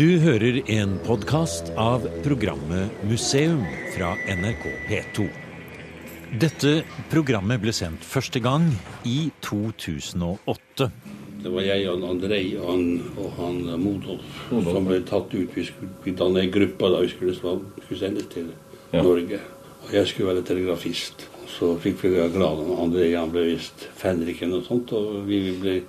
Du hører en podkast av programmet Museum fra NRK P2. Dette programmet ble sendt første gang i 2008. Det var jeg og Andrej og han, og han Modolf som ble tatt ut. Vi skulle danne ei gruppe da vi skulle, skulle sendes til Ja. Norge. Og jeg skulle være telegrafist. Så fikk vi være glad om Andrej han ble visst fenriken og sånt. Og vi ble,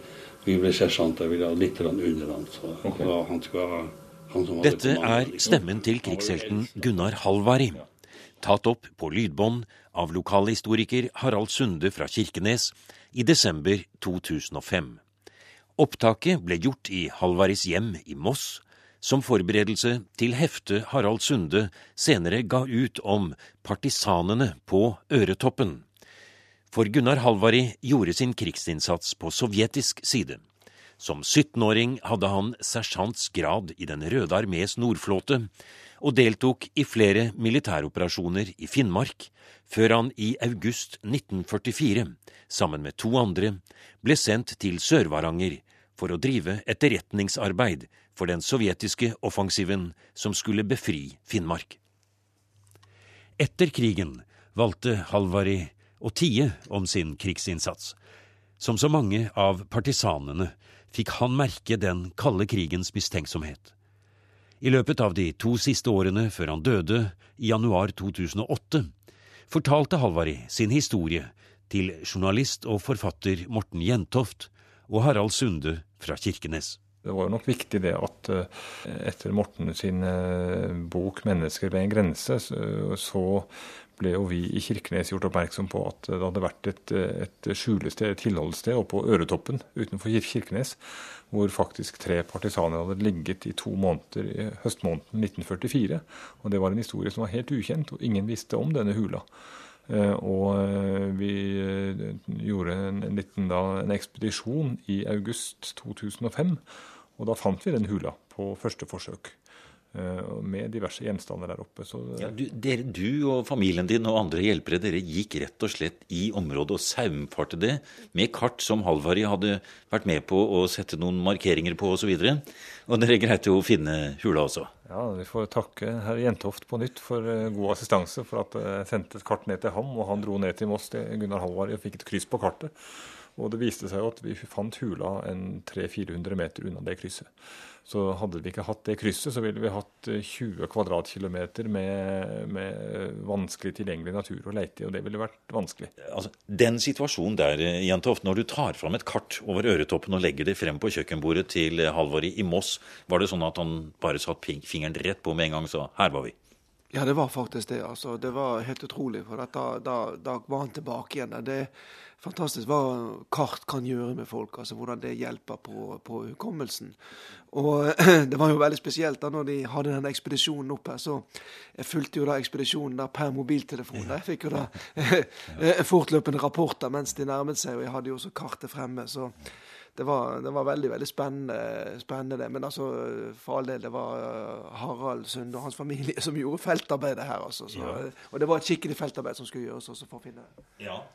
vi ble sersjanter. Vi la litt under han. Så okay. han skulle ha Dette er liksom. stemmen til krigshelten Gunnar Halvari. Tatt opp på lydbånd av lokalhistoriker Harald Sunde fra Kirkenes i desember 2005. Opptaket ble gjort i Halvaris hjem i Moss, som forberedelse til heftet Harald Sunde senere ga ut om partisanene på Øretoppen. For Gunnar Halvari gjorde sin krigsinnsats på sovjetisk side. Som 17-åring hadde han sersjants grad i Den røde armés nordflåte, og deltok i flere militæroperasjoner i Finnmark, før han i august 1944, sammen med to andre, ble sendt til Sør-Varanger for å drive etterretningsarbeid for den sovjetiske offensiven som skulle befri Finnmark. Etter krigen valgte Halvari å tie om sin krigsinnsats. Som så mange av partisanene fikk han merke den kalde krigens mistenksomhet. I løpet av de to siste årene før han døde i januar 2008, fortalte Halvari sin historie til journalist og forfatter Morten Jentoft og Harald Sunde fra Kirkenes. Det var jo nok viktig det at eh, etter Morten sin eh, bok 'Mennesker ved en grense', så- så ble jo vi i Kirkenes gjort oppmerksom på at det hadde vært et, et skjulested, et tilholdssted oppe på Øretoppen utenfor Kirkenes, hvor faktisk tre partisaner hadde ligget i to måneder i høstmåneden 1944. Og det var en historie som var helt ukjent, og ingen visste om denne hula. Eh, Og eh, vi eh, gjorde en liten da, en ekspedisjon i august 2005. Og da fant vi den hula på første forsøk. Eh, Med diverse gjenstander der oppe. Så Ja, du, dere, du og familien din og andre hjelpere dere gikk rett og slett i området og saumfarte det med kart som Halvari hadde vært med på å sette noen markeringer på osv. Og, så og dere greide å finne hula også. ja, vi får takke herr Jentoft på nytt for eh, god assistanse. For at eh, jeg sendte et kart ned til ham, og han dro ned til Moss til Gunnar Halvari og fikk et kryss på kartet. Og det viste seg jo at vi fant hula en 300-400 meter unna det krysset. Så hadde vi ikke hatt det krysset, så ville vi hatt eh, 20 kvadratkilometer med, med vanskelig tilgjengelig natur å leite i, og det ville vært vanskelig. Altså, Den situasjonen der, eh, Jentoft, når du tar fram et kart over Øretoppen og legger det frem på kjøkkenbordet til Halvor i Moss, var det sånn at han bare satt fingeren rett på med en gang og sa 'her var vi'? Ja, det var faktisk det. altså. Det var helt utrolig. For at da, da, da var han tilbake igjen. Det fantastisk hva kart kan gjøre med folk. altså Hvordan det hjelper på, på hukommelsen. Og det var jo veldig spesielt da når de hadde den ekspedisjonen opp her. Så jeg fulgte jo da ekspedisjonen der per mobiltelefon. Jeg fikk jo da fortløpende rapporter mens de nærmet seg, og jeg hadde jo også kartet fremme. så det var, det var veldig veldig spennende, spennende det. Men altså, for all del, det var uh, Harald Sunde og hans familie som gjorde feltarbeidet her. Altså. Så, Og det var et skikkelig feltarbeid som skulle gjøres også for å finne det.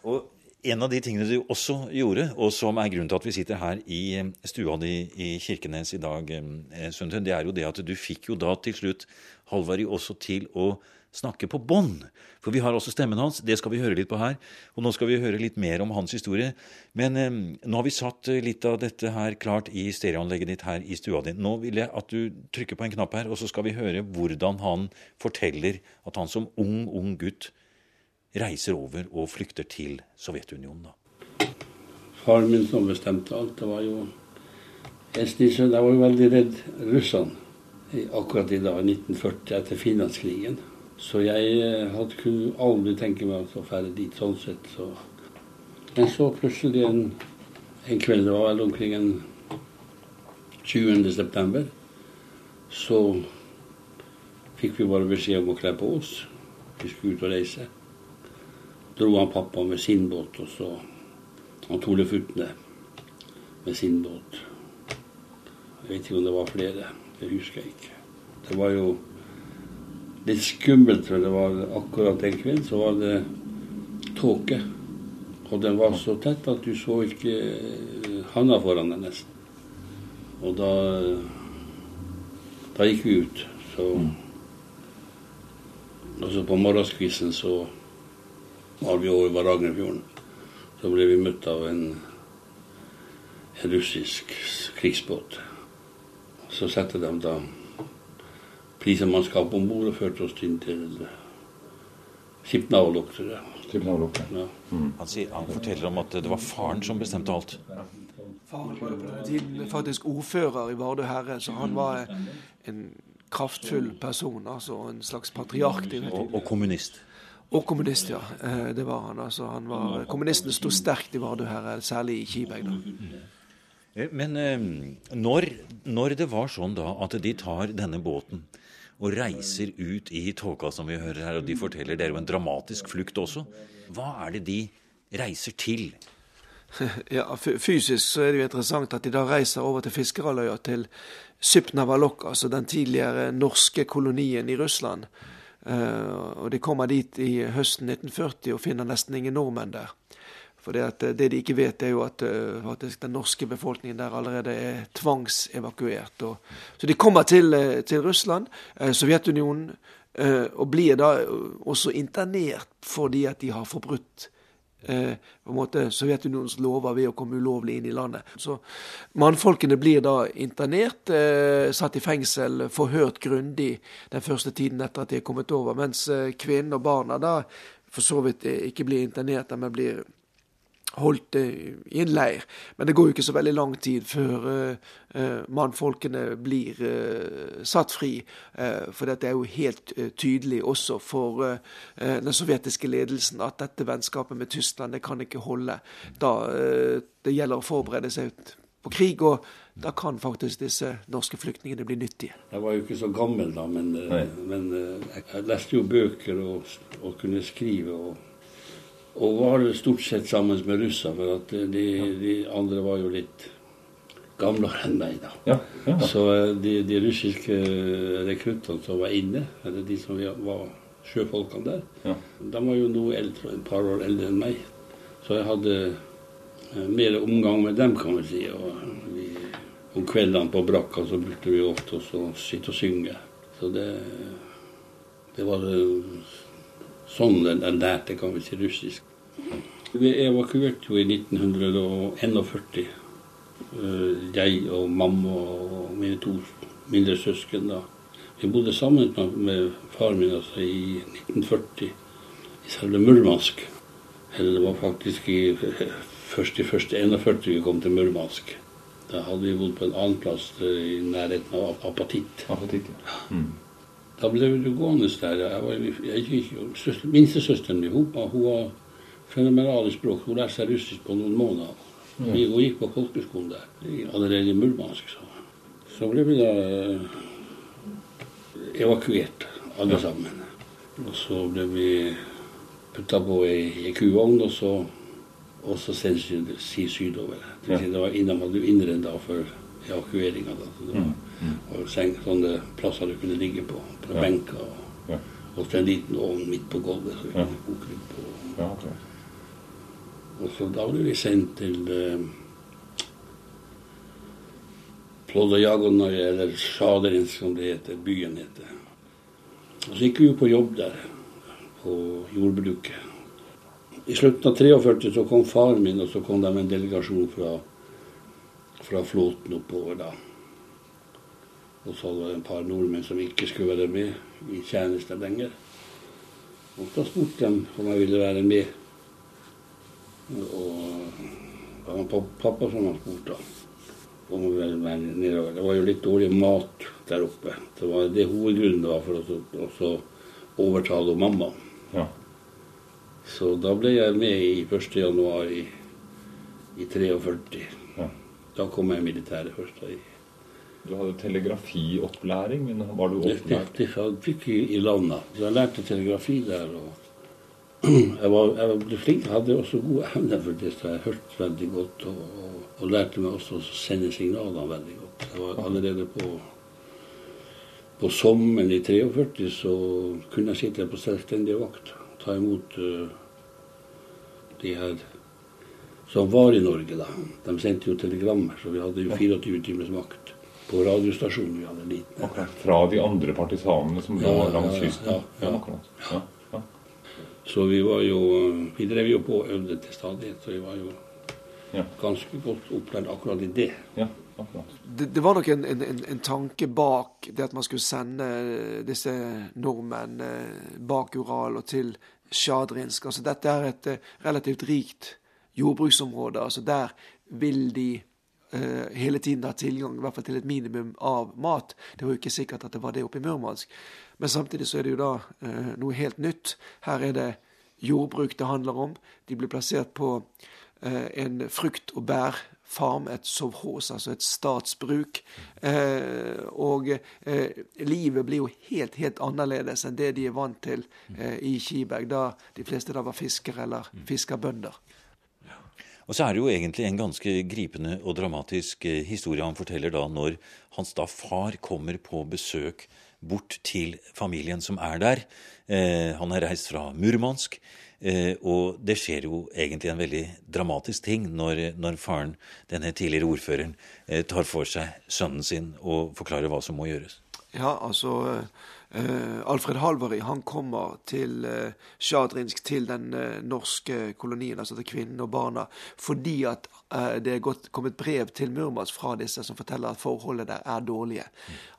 Og en av de tingene du også gjorde, og som er grunnen til at vi sitter her i eh, stua di i Kirkenes i dag, eh, Sundtun, det er jo det at du fikk jo da til slutt Halvard også til å snakke på bånd. For vi har også stemmen hans, det skal vi høre litt på her. Og nå skal vi høre litt mer om hans historie. Men eh, nå har vi satt eh, litt av dette her klart i stereoanlegget ditt her i stua di. Nå vil jeg at du trykker på en knapp her, og så skal vi høre hvordan han forteller at han som ung, ung gutt reiser over og flykter til Sovjetunionen. da. Faren min som bestemte alt, det var jo snissønn. Jeg var jo veldig redd russerne akkurat i dag, 1940, etter Finlandskrigen. Så jeg eh, hadde kunne aldri tenke meg å ferde dit sånn sett. Så. Men så plutselig en, en kveld, det var vel omkring en 20. september, så fikk vi bare beskjed om å kle på oss. Vi skulle ut og reise. Dro han pappa med sin båt, og så han Tole Futne med sin båt. Jeg vet ikke om det var flere. Det husker jeg ikke. Det var jo litt skummelt, for det var akkurat den kvelden så var det tåke. Og den var så tett at du så ikke handa foran deg nesten. Og da Da gikk vi ut. Så Og så på morgenskvisten så var vi over Varangerfjorden. Så ble vi møtt av en, en russisk krigsbåt. Så satte de da prisemannskap om bord og førte oss inn til Skipnavalok, Ja. Mm. Han, sier, han forteller om at det var faren som bestemte alt. Faren var på den tiden faktisk ordfører i Vardø herre, så han var en kraftfull person. altså En slags patriark. Og, og kommunist. Og kommunist, ja. Eh, det var han. altså. Han var, Kommunistene sto sterkt i Vardø her, særlig i Kiberg. da. Eh, Men eh, når, når det var sånn da at de tar denne båten og reiser ut i tåka, som vi hører her, og de forteller det er jo en dramatisk flukt også, hva er det de reiser til? Ja, Fysisk så er det jo interessant at de da reiser over til Fiskeralløya til Sypnavalok, altså den tidligere norske kolonien i Russland. Eh, og De kommer dit i høsten 1940 og finner nesten ingen nordmenn der. For det, eh, det de ikke vet, er jo at eh, faktisk den norske befolkningen der allerede er tvangsevakuert. Og, så de kommer til, til Russland, Sovjetunionen, og blir da også internert fordi at de har forbrutt eh, på en måte Sovjetunionens lover ved å komme ulovlig inn i landet. Så mannfolkene blir da internert, eh, satt i fengsel, forhørt grundig den første tiden etter at de er kommet over, mens eh, kvinnen og barna da for så vidt eh, ikke blir internert, men blir holdt det i en leir. Men det går jo ikke så veldig lang tid før eh, eh, mannfolkene blir eh, satt fri. Eh, for dette er jo helt eh, tydelig også for eh, eh, den sovjetiske ledelsen at dette vennskapet med Tyskland det kan ikke holde. Da eh, det gjelder å forberede seg ut på krig, og da kan faktisk disse norske flyktningene bli nyttige. Jeg var jo ikke så gammel da, men, eh, men eh, jeg leste jo bøker og, og kunne skrive. Og, og var stort sett sammen med russer, for at eh, de, de andre var jo litt gamlere enn meg. da. Ja, ja. Så eh, de, de russiske rekruttene som var inne, eller de som var sjøfolkene der, Ja. de var jo noe eldre, et par år eldre enn meg. Så jeg hadde eh, mer omgang med dem, kan vi si. Og vi, om kveldene på brakka så brukte vi ofte å sitte og synge. Så det, det var eh, sånn jeg lærte, kan vi si, russisk. Vi evakuerte jo i 1941. Eh, Jeg og mamma og mine to mindre søsken. da. Vi bodde sammen med, faren min altså, i 1940 i selve Murmansk. Eller det var faktisk i først i første 41 vi kom til Murmansk. Da hadde vi bodd på en annen plass eh, i nærheten av Apatitt. ja. Mm. Da ble vi gående der. Jeg var, jeg søster, Minstesøsteren min hun, hun var fenomenal i språk. Hun lærte seg russisk på noen måneder. Mm. hun gikk på folkeskolen der, allerede i Murmansk. Så, så ble vi da eh, evakuert, alle sammen. Og så ble vi putta på ei, kuvogn, og så, og så sendt si sydover. Det, var innom du innredd da for evakueringa. Da. Så det var, var seng, sånne plasser du kunne ligge på, på benker. Og, Ja. og så en liten ovn midt på gulvet. Så vi kunne koke litt på. Ja, okay. Og så da ble vi sendt til eh, Ploddajagonai, eller Sjaderin som det heter, byen heter. Og så gikk vi på jobb der, på jordbruket. I slutten av 43 så kom faren min, og så kom de med en delegasjon fra, fra flåten oppover da. Og så var det en par nordmenn som ikke skulle være med i tjeneste lenger. Og da spurte de om jeg ville være med. Og det var pappa som hadde spurte om å være med nedover. Det var jo litt dårlig mat der oppe. Det var det hovedgrunnen det var for å overtale mamma. Ja. Så da ble jeg med i 1. januar i, i 43. Ja. Da kom jeg i militæret først. da, i Du hadde telegrafiopplæring, men var du opplært? det fikk jeg i landa. Så jeg lærte telegrafi der. og jeg, var, jeg ble flink, jeg hadde også gode evner for det, så jeg hørte veldig godt. Og, og, og lærte meg også å sende signaler veldig godt. Jeg var allerede på, på sommeren i 43 så kunne jeg sitte på selvstendig vakt. Ta imot uh, de her som var i Norge, da. De sendte jo telegrammer, så vi hadde jo 24 timers vakt. På radiostasjonen vi hadde liten. Akkurat. Fra de andre partisanene som lå Ja, langs kysten? ja, ja. Ja, ja. Så vi var jo Vi drev jo på og øvde til stadighet, så vi var jo Ja. ganske godt opplært akkurat i det. ja akkurat. Det, det var nok en, en, en, en tanke bak det at man skulle sende disse nordmenn eh, bak Ural og til Sjadrinsk. Altså, dette er et eh, relativt rikt jordbruksområde. Altså, der vil de eh, hele tiden ha tilgang i hvert fall til et minimum av mat. Det var jo ikke sikkert at det var det oppe i Murmansk. Men samtidig så er det jo da eh, noe helt nytt. Her er det jordbruk det handler om. De blir plassert på eh, en frukt- og bærfarm, et sovhos, altså et statsbruk. Eh, og eh, livet blir jo helt, helt annerledes enn det de er vant til eh, i Kiberg, da de fleste da var fiskere eller fiskerbønder. Og så er det jo egentlig en ganske gripende og dramatisk eh, historie han forteller da når hans da far kommer på besøk bort til familien som er der. Eh, han er reist fra Murmansk. Eh, og det skjer jo egentlig en veldig dramatisk ting når, når faren, denne tidligere ordføreren, eh, tar for seg sønnen sin og forklarer hva som må gjøres. Ja, altså Alfred Halvary han kommer til eh, Sjadrinsk, til den eh, norske kolonien, altså til kvinnene og barna, fordi at eh, det er gått, kommet brev til Murmansk fra disse som forteller at forholdet der er dårlige.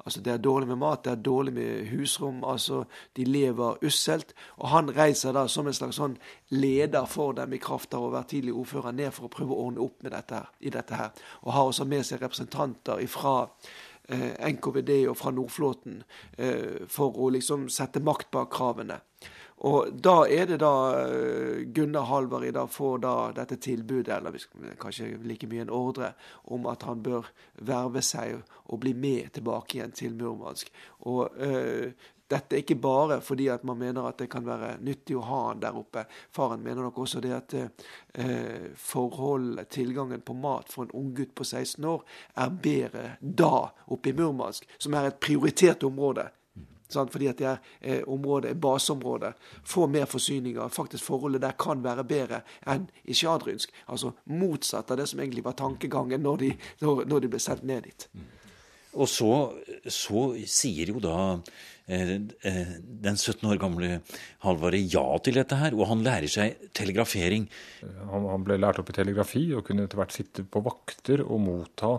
Altså Det er dårlig med mat, det er dårlig med husrom, altså de lever usselt. Og han reiser da som en slags sånn leder for dem i kraft av å være tidlig ordfører ned for å prøve å ordne opp med dette her, i dette her. Og har også med seg representanter ifra eh, NKVD og fra Nordflåten eh, for å liksom sette makt bak kravene. Og da er det da Gunnar Gunnar i da får da dette tilbudet, eller kanskje like mye en ordre, om at han bør verve seg og bli med tilbake igjen til Murmansk. Og eh, dette er ikke bare fordi at man mener at det kan være nyttig å ha han der oppe. Faren mener nok også det at eh, forholdet, tilgangen på mat for en unggutt på 16 år, er bedre da oppe i Murmansk, som er et prioritert område. Sant? Fordi at det er eh, området, baseområdet. Få mer forsyninger. Faktisk forholdet der kan være bedre enn i Sjadrynsk. Altså motsatt av det som egentlig var tankegangen når de, når, når de ble sendt ned dit. Og så, så sier jo da eh, eh, den 17 år gamle Halvard ja til dette her, og han lærer seg telegrafering. Han, han ble lært opp i telegrafi og kunne etter hvert sitte på vakter og motta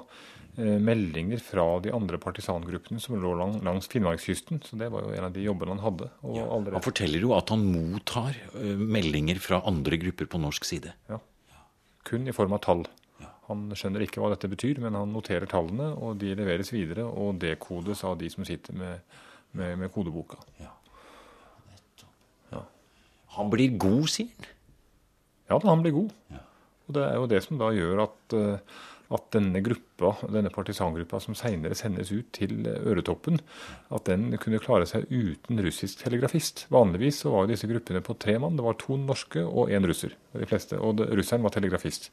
eh, meldinger fra de andre partisangruppene som lå lang, langs Finnmarkskysten. Så det var jo en av de jobbene han hadde. Og Han forteller jo at han mottar eh, meldinger fra andre grupper på norsk side. ja, kun i form av tall. Han skjønner ikke hva dette betyr, men han noterer tallene, og de leveres videre og dekodes av de som sitter med, med, med kodeboka. Han blir god, sier han. Ja, da, han blir god. Og det er jo det som da gjør at, eh, at denne gruppa, denne partisangruppa som seinere sendes ut til Øretoppen, at den kunne klare seg uten russisk telegrafist. Vanligvis så var disse gruppene på tre mann. Det var to norske og én russer. De fleste, og det, russeren var telegrafist.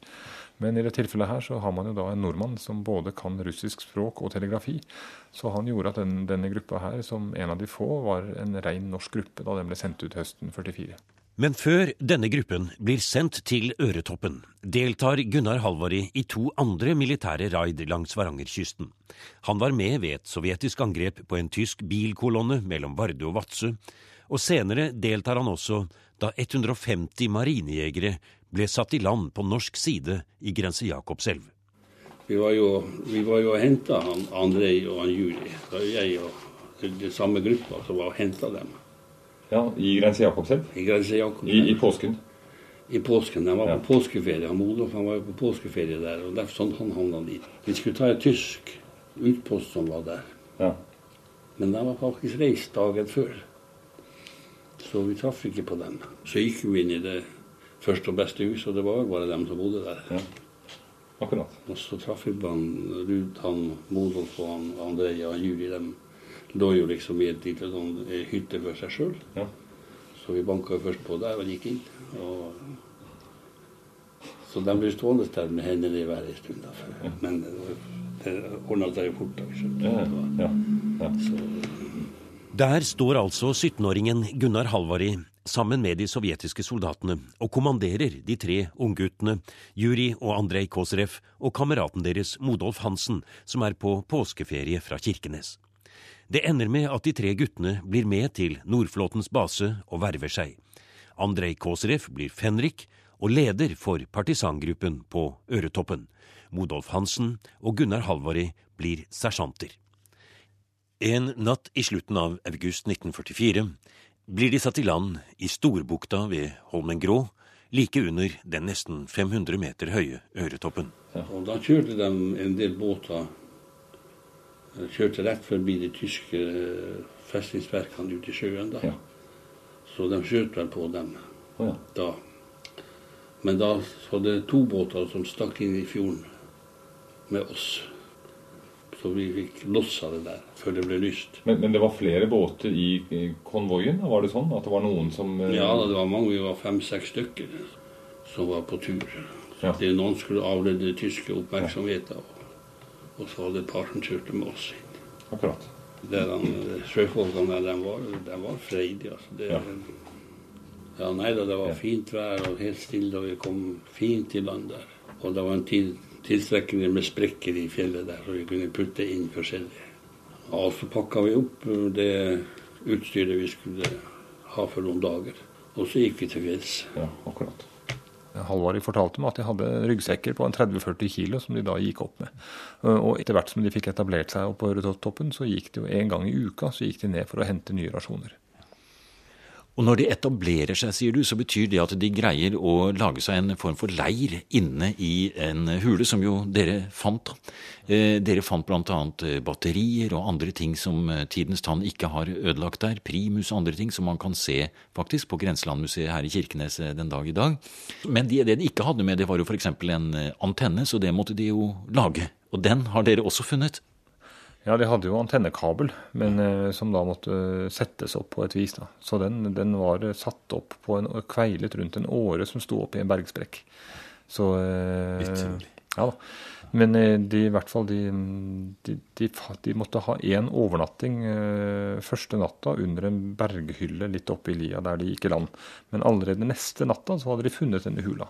Men i det tilfellet her så har man jo da en nordmann som både kan russisk språk og telegrafi. Så han gjorde at den, denne gruppa her, som en av de få, var en rein norsk gruppe da den ble sendt ut høsten 44. Men før denne gruppen blir sendt til Øretoppen, deltar Gunnar Halvari i to andre militære raid langs Varangerkysten. Han var med ved et sovjetisk angrep på en tysk bilkolonne mellom Vardø og Vadsø, og senere deltar han også da 150 marinejegere ble satt i land på norsk side i Grense Jakobselv. Vi var jo, vi var jo henta Andrej og han Juri. Det var jeg og den samme gruppa som var og henta dem Ja, I Grense Jakobselv? i Grense Jakobselv. I, I påsken? I påsken. De var Ja. på påskeferie. Han Olof han var på påskeferie der, og derfor sånn han havna dit. Vi skulle ta en tysk utpost som var der, Ja. men de var faktisk reist dagen før. Så vi traff ikke på dem. Så gikk vi inn i det første og beste huset, og det var bare dem som bodde der. ja. Akkurat. Og så traff vi på han Ruud, han Modolf og han André og Juri. De lå jo liksom i et lite sånn eh, hytte for seg sjøl. Ja. Så vi banka først på der og gikk inn. Og så de ble stående der med hendene i været en stund. Da. Men det, ordna seg jo fort. da. Ja, ja, ja. Så Der står altså 17-åringen Gunnar Halvari sammen med de sovjetiske soldatene og kommanderer de tre ungguttene Juri og Andrej Koserev og kameraten deres Modolf Hansen, som er på påskeferie fra Kirkenes. Det ender med at de tre guttene blir med til Nordflåtens base og verver seg. Andrej Kåseref blir fenrik og leder for partisangruppen på Øretoppen. Modolf Hansen og Gunnar Halvori blir sersjanter. En natt i slutten av august 1944 blir de satt i land i Storbukta ved Holmen Grå, like under den nesten 500 meter høye Øretoppen. Og da kjørte de en del båter. De kjørte rett forbi de tyske festningsverkene ute i sjøen. da. Ja. Så de skjøt vel på dem ja. da. Men da var det to båter som stakk inn i fjorden med oss. Så vi fikk lossa det der før det ble lyst. Men, men det var flere båter i konvoien? Var det sånn at det var noen som eh, Ja, det var mange, vi var fem-seks stykker som var på tur. Så Ja. det Noen skulle avlede tyske oppmerksomheter. og, og så hadde parten kjørt med oss inn. Akkurat. Der han, sjøfolkene der, de var, de var freidige. Altså. Det, Ja. ja. nei da, det var fint vær og helt stille, og vi kom fint i land der. Og det var en tid, tilstrekkelig med sprekker i fjellet der, så vi kunne putte inn forskjellig. Og så pakka vi opp det utstyret vi skulle ha for noen dager. Og så gikk vi til fjells. Ja, akkurat. Halvard fortalte meg at de hadde ryggsekker på en 30-40 kilo som de da gikk opp med. Og etter hvert som de fikk etablert seg oppover på Øretoppen, så gikk de jo en gang i uka så gikk de ned for å hente nye rasjoner. Og når de etablerer seg, sier du, så betyr det at de greier å lage seg en form for leir inne i en hule, som jo dere fant. Eh, dere fant bl.a. batterier og andre ting som eh, tidens tann ikke har ødelagt der. Primus og andre ting som man kan se faktisk på Grenselandmuseet her i Kirkenes eh, den dag i dag. Men det, de ikke hadde med, det var jo f.eks. en eh, antenne, så det måtte de jo lage. Og den har dere også funnet. Ja, de hadde jo antennekabel, men eh, som da måtte eh, settes opp på et vis. da. Så den, den var eh, satt opp på en, kveilet rundt en åre som sto opp i en bergsprekk. Så eh, Utrolig. Ja da. Men eh, de, i hvert fall, de, de, de, de måtte ha én overnatting eh, første natta under en berghylle litt oppe i lia der de gikk i land. Men allerede neste natta så hadde de funnet denne hula.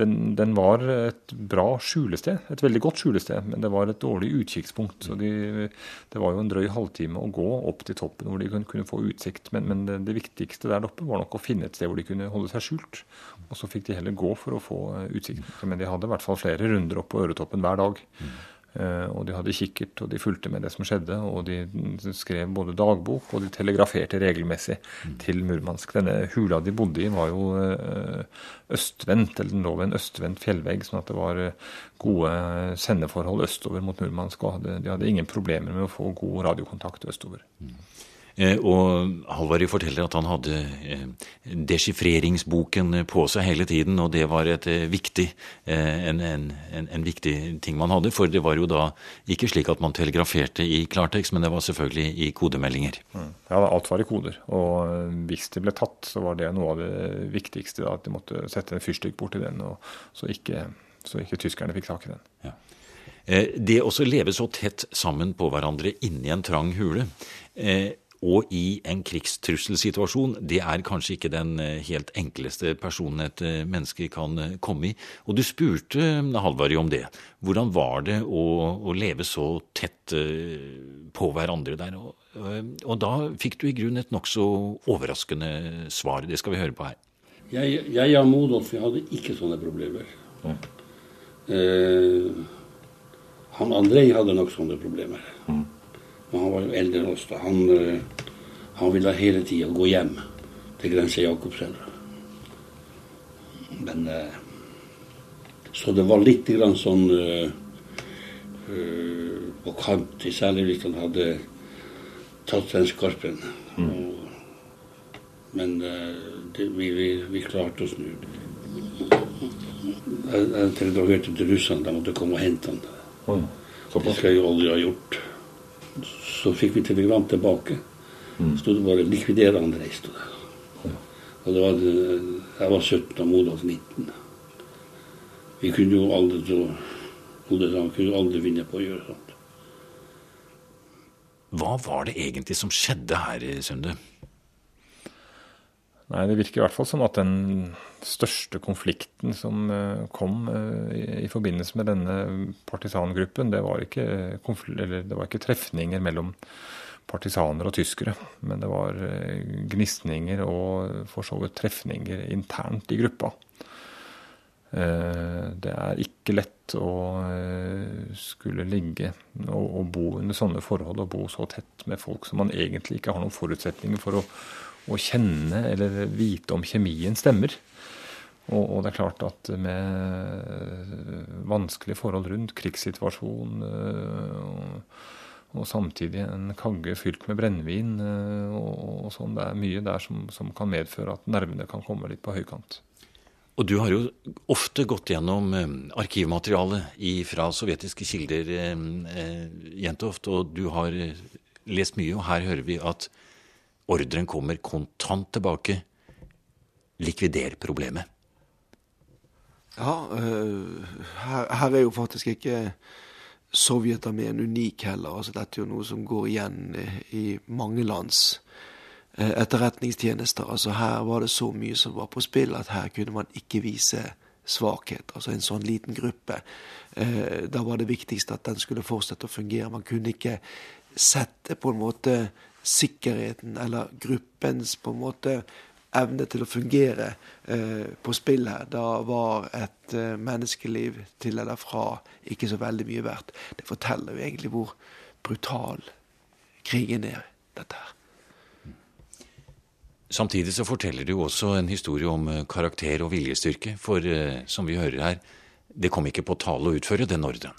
Den, den var et bra skjulested, et veldig godt skjulested, men det var et dårlig utkikkspunkt. Så de, det var jo en drøy halvtime å gå opp til toppen hvor de kunne, kunne få utsikt. Men, men det, det viktigste der oppe var nok å finne et sted hvor de kunne holde seg skjult. Og så fikk de heller gå for å få eh, utsikt. Men de hadde i hvert fall flere runder opp på Øretoppen hver dag. Eh, og de hadde kikkert, og de fulgte med det som skjedde. Og de skrev både dagbok, og de telegraferte regelmessig til Murmansk. Denne hula de bodde i, var jo eh, østvendt, eller den lå ved en østvendt fjellvegg, sånn at det var eh, gode sendeforhold østover mot Murmansk. Og de hadde ingen problemer med å få god radiokontakt østover. Eh, Og Halvard forteller at han hadde desifreringsboken på seg hele tiden, og det var et eh, viktig, eh, en, en, en, viktig ting man hadde. For det var jo da ikke slik at man telegraferte i klartekst, men det var selvfølgelig i kodemeldinger. Ja, alt var i koder. Og eh, hvis de ble tatt, så var det noe av det viktigste. Da, at de måtte sette en fyrstikk borti den, og, så, ikke, så ikke tyskerne fikk tak i den. Ja. Det å leve så tett sammen på hverandre inni en trang hule, eh, og i en krigstrusselsituasjon, det er kanskje ikke den eh, helt enkleste personen et eh, menneske kan eh, komme i. Og du spurte Halvard om det. Hvordan var det å, å leve så tett på hverandre der? Og, og da fikk du i grunnen et nokså overraskende svar. Det skal vi høre på her. Jeg, jeg og Modolf hadde ikke sånne problemer. Eh, han Andrej hadde nok sånne problemer. Men han var jo eldre enn oss. da. Han, eh, han ville hele tida gå hjem til grensa Jakobselv. Men eh, Så det var litt grann sånn eh, på kant, særlig hvis han hadde tatt den skarpen. Mm. men det, vi, vi, vi klarte oss nå. Jeg, jeg telegraferte til russerne, de måtte komme og hente han. Det skal jeg jo aldri ha gjort. Så fikk vi telegram tilbake. Sto det bare 'likvidere Andrej'. stod det. Og det var, jeg var 17 og Modolf 19. Vi kunne jo aldri han kunne aldri finne på å gjøre sånt. Hva var det egentlig som skjedde her, Sunde? Nei, Det virker i hvert fall som at den største konflikten som eh, kom i, forbindelse med denne partisangruppen, det var ikke, det var ikke trefninger mellom partisaner og tyskere, men det var gnisninger og for så vidt trefninger internt i gruppa. Eh, det er ikke lett å eh, skulle ligge og, bo under sånne forhold og bo så tett med folk som man egentlig ikke har noen forutsetninger for å, å kjenne eller vite om kjemien stemmer. Og, og, det er klart at med vanskelige forhold rundt, krigssituasjon og, og, samtidig en kagge fylt med brennevin og, og sånn, det er mye der som, som kan medføre at nervene kan komme litt på høykant. Og du har jo ofte gått gjennom eh, arkivmaterialet fra sovjetiske kilder, eh, eh, Jentoft, og du har lest mye, og her hører vi at ordren kommer kontant tilbake. Likvider problemet. Ja, her, her, er jo faktisk ikke Sovjetarmeen unik heller. Altså, dette er jo noe som går igjen i mange lands Eh, etterretningstjenester. Altså Her var det så mye som var på spill at her kunne man ikke vise svakhet. Altså en sånn liten gruppe. Eh, da var det viktigste at den skulle fortsette å fungere. Man kunne ikke sette på en måte sikkerheten eller gruppens på en måte evne til å fungere eh, på spill her. Da var et eh, menneskeliv til eller fra ikke så veldig mye verdt. Det forteller jo egentlig hvor brutal krigen er, dette her. Samtidig så forteller du også en historie om eh, karakter og viljestyrke. For eh, som vi hører her, det kom ikke på tale å utføre den ordren.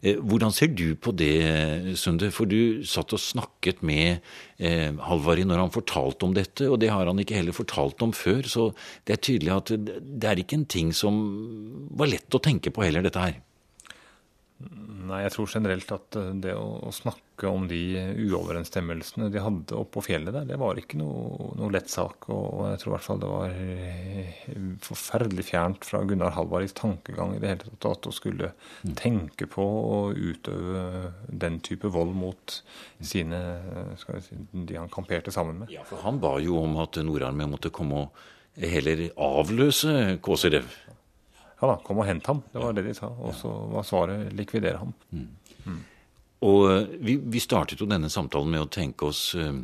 Eh, hvordan ser du på det, Sunde? For du satt og snakket med eh, Halvari når han fortalte om dette, og det har han ikke heller fortalt om før. Så det er tydelig at det er ikke en ting som var lett å tenke på heller, dette her. Nei, jeg tror generelt at eh, det å, å, snakke om de uoverensstemmelsene de hadde oppå fjellet der, det var ikke noe, noe lett sak. Og jeg tror i hvert fall det var eh, forferdelig fjernt fra Gunnar Halvaris tankegang i det hele tatt at å skulle mm. tenke på å utøve den type vold mot sine skal si, de han kamperte sammen med. Ja, for han ba jo om at Nord-Armé måtte komme og heller avløse Kåserev. Ja da, kom og hent ham. Det var det de sa. Og så var svaret likvidere ham. Mm. Og eh, vi, vi, startet jo denne samtalen med å tenke oss eh,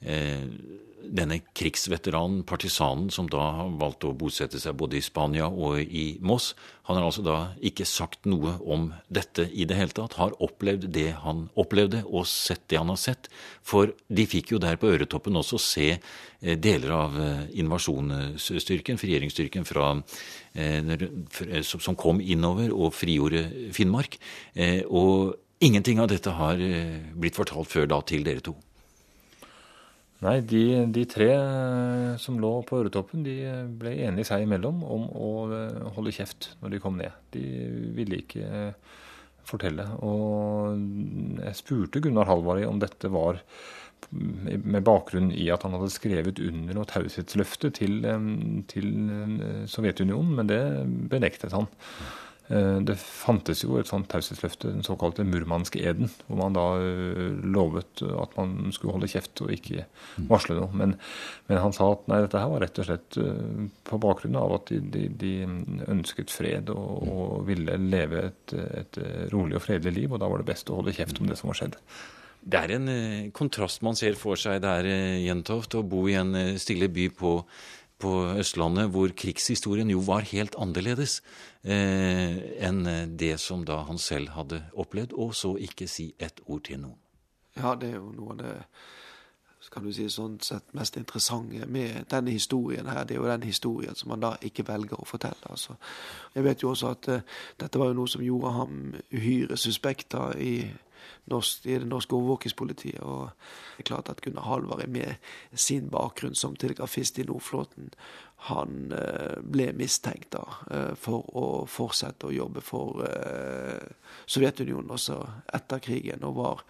eh denne krigsveteranen, partisanen, som da har valgt å bosette seg både i Spania og i Moss, han har altså da ikke sagt noe om dette i det hele tatt. Har opplevd det han opplevde, og sett det han har sett. For de fikk jo der på Øretoppen også se eh, deler av eh, invasjonsstyrken, frigjøringsstyrken fra, eh, som kom innover og frigjorde Finnmark. Og ingenting av dette har blitt fortalt før da til dere to. Nei, de, de, tre eh, som lå på Øretoppen, de ble enige seg imellom om å eh, holde kjeft når de kom ned. De ville ikke eh, fortelle. Og jeg spurte Gunnar Halvari om dette var med bakgrunn i at han hadde skrevet under noe taushetsløfte til, til Sovjetunionen, men det benektet han. Eh, det fantes jo et sånt taushetsløfte, den såkalte murmanske eden, hvor man da eh, lovet at man skulle holde kjeft og ikke mm. varsle noe. Men, men han sa at nei, dette her var rett og slett eh, på bakgrunn av at de, de, de ønsket fred og, mm. og, ville leve et, et rolig og fredelig liv, og da var det best å holde kjeft om det som var skjedd. Det er en kontrast man ser for seg der, Jentoft, å bo i en stille by på på Østlandet, hvor krigshistorien jo var helt annerledes eh, enn det som da han selv hadde opplevd, og så ikke si ett ord til noen. Ja, det er jo noe av det skal du si, sånn sett mest interessante med denne historien her. Det er jo den historien som han da ikke velger å fortelle. altså. Jeg vet jo også at uh, dette var jo noe som gjorde ham uhyre suspekt da i norsk, i det norske overvåkingspolitiet. Og det er klart at Gunnar Halvard med sin bakgrunn som telegrafist i Nordflåten, han eh, ble mistenkt da eh, for å fortsette å jobbe for eh, Sovjetunionen også etter krigen, og var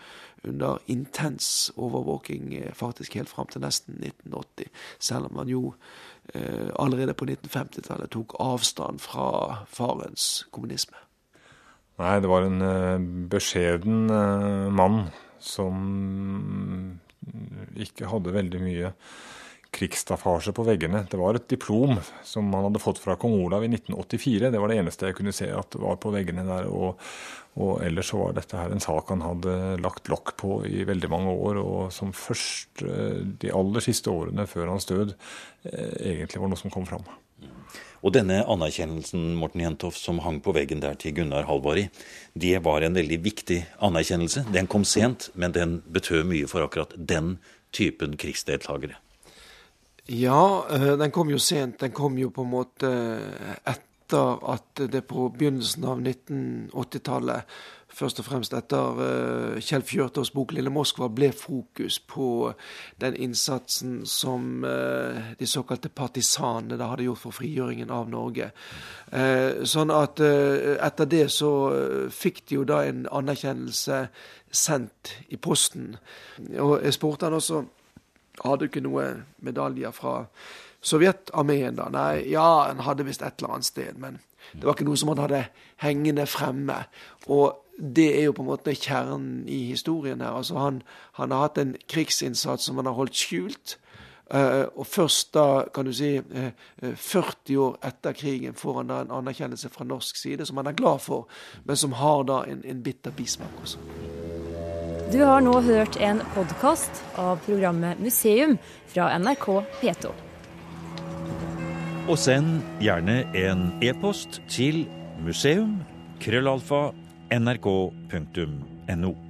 under intens overvåking faktisk helt fram til nesten 1980. Selv om han jo allerede på 1950-tallet tok avstand fra farens kommunisme. Nei, det var en uh, beskjeden uh, mann som ikke hadde veldig mye krigsstaffasje på veggene. Det var et diplom som han hadde fått fra kong Olav i 1984. Det var det eneste jeg kunne se at var på veggene der. Og, og ellers så var dette her en sak han hadde lagt lokk på i veldig mange år, og som først de aller siste årene før hans død egentlig var noe som kom fram. Og denne anerkjennelsen Morten Jentoff, som hang på veggen der til Gunnar Halvari, det var en veldig viktig anerkjennelse. Den kom sent, men den betød mye for akkurat den typen krigsdeltakere. Ja, eh, den kom jo sent. Den kom jo på en måte etter at det på begynnelsen av 1980-tallet først og fremst etter uh, Kjell Fjørtovs bok 'Lille Moskva' ble fokus på den innsatsen som uh, de såkalte partisanene da hadde gjort for frigjøringen av Norge. Uh, sånn at etter det så fikk de jo da en anerkjennelse sendt i posten. Og jeg spurte han også hadde du ikke noe medaljer fra Sovjetarmeen da? Nei, ja, han hadde visst et eller annet sted, men det var ikke noe som han hadde hengende fremme. Og det er jo på en måte kjernen i historien her. Altså han, han har hatt en krigsinnsats som han har holdt skjult. Uh, og først da, kan du si, uh, eh, 40 år etter krigen får han da en anerkjennelse fra norsk side, som han er glad for, men som har da en, en bitter bismak også. Du har nå hørt en podkast av programmet Museum fra NRK P2. Og send gjerne en e-post til museum krøllalfa nrk.no.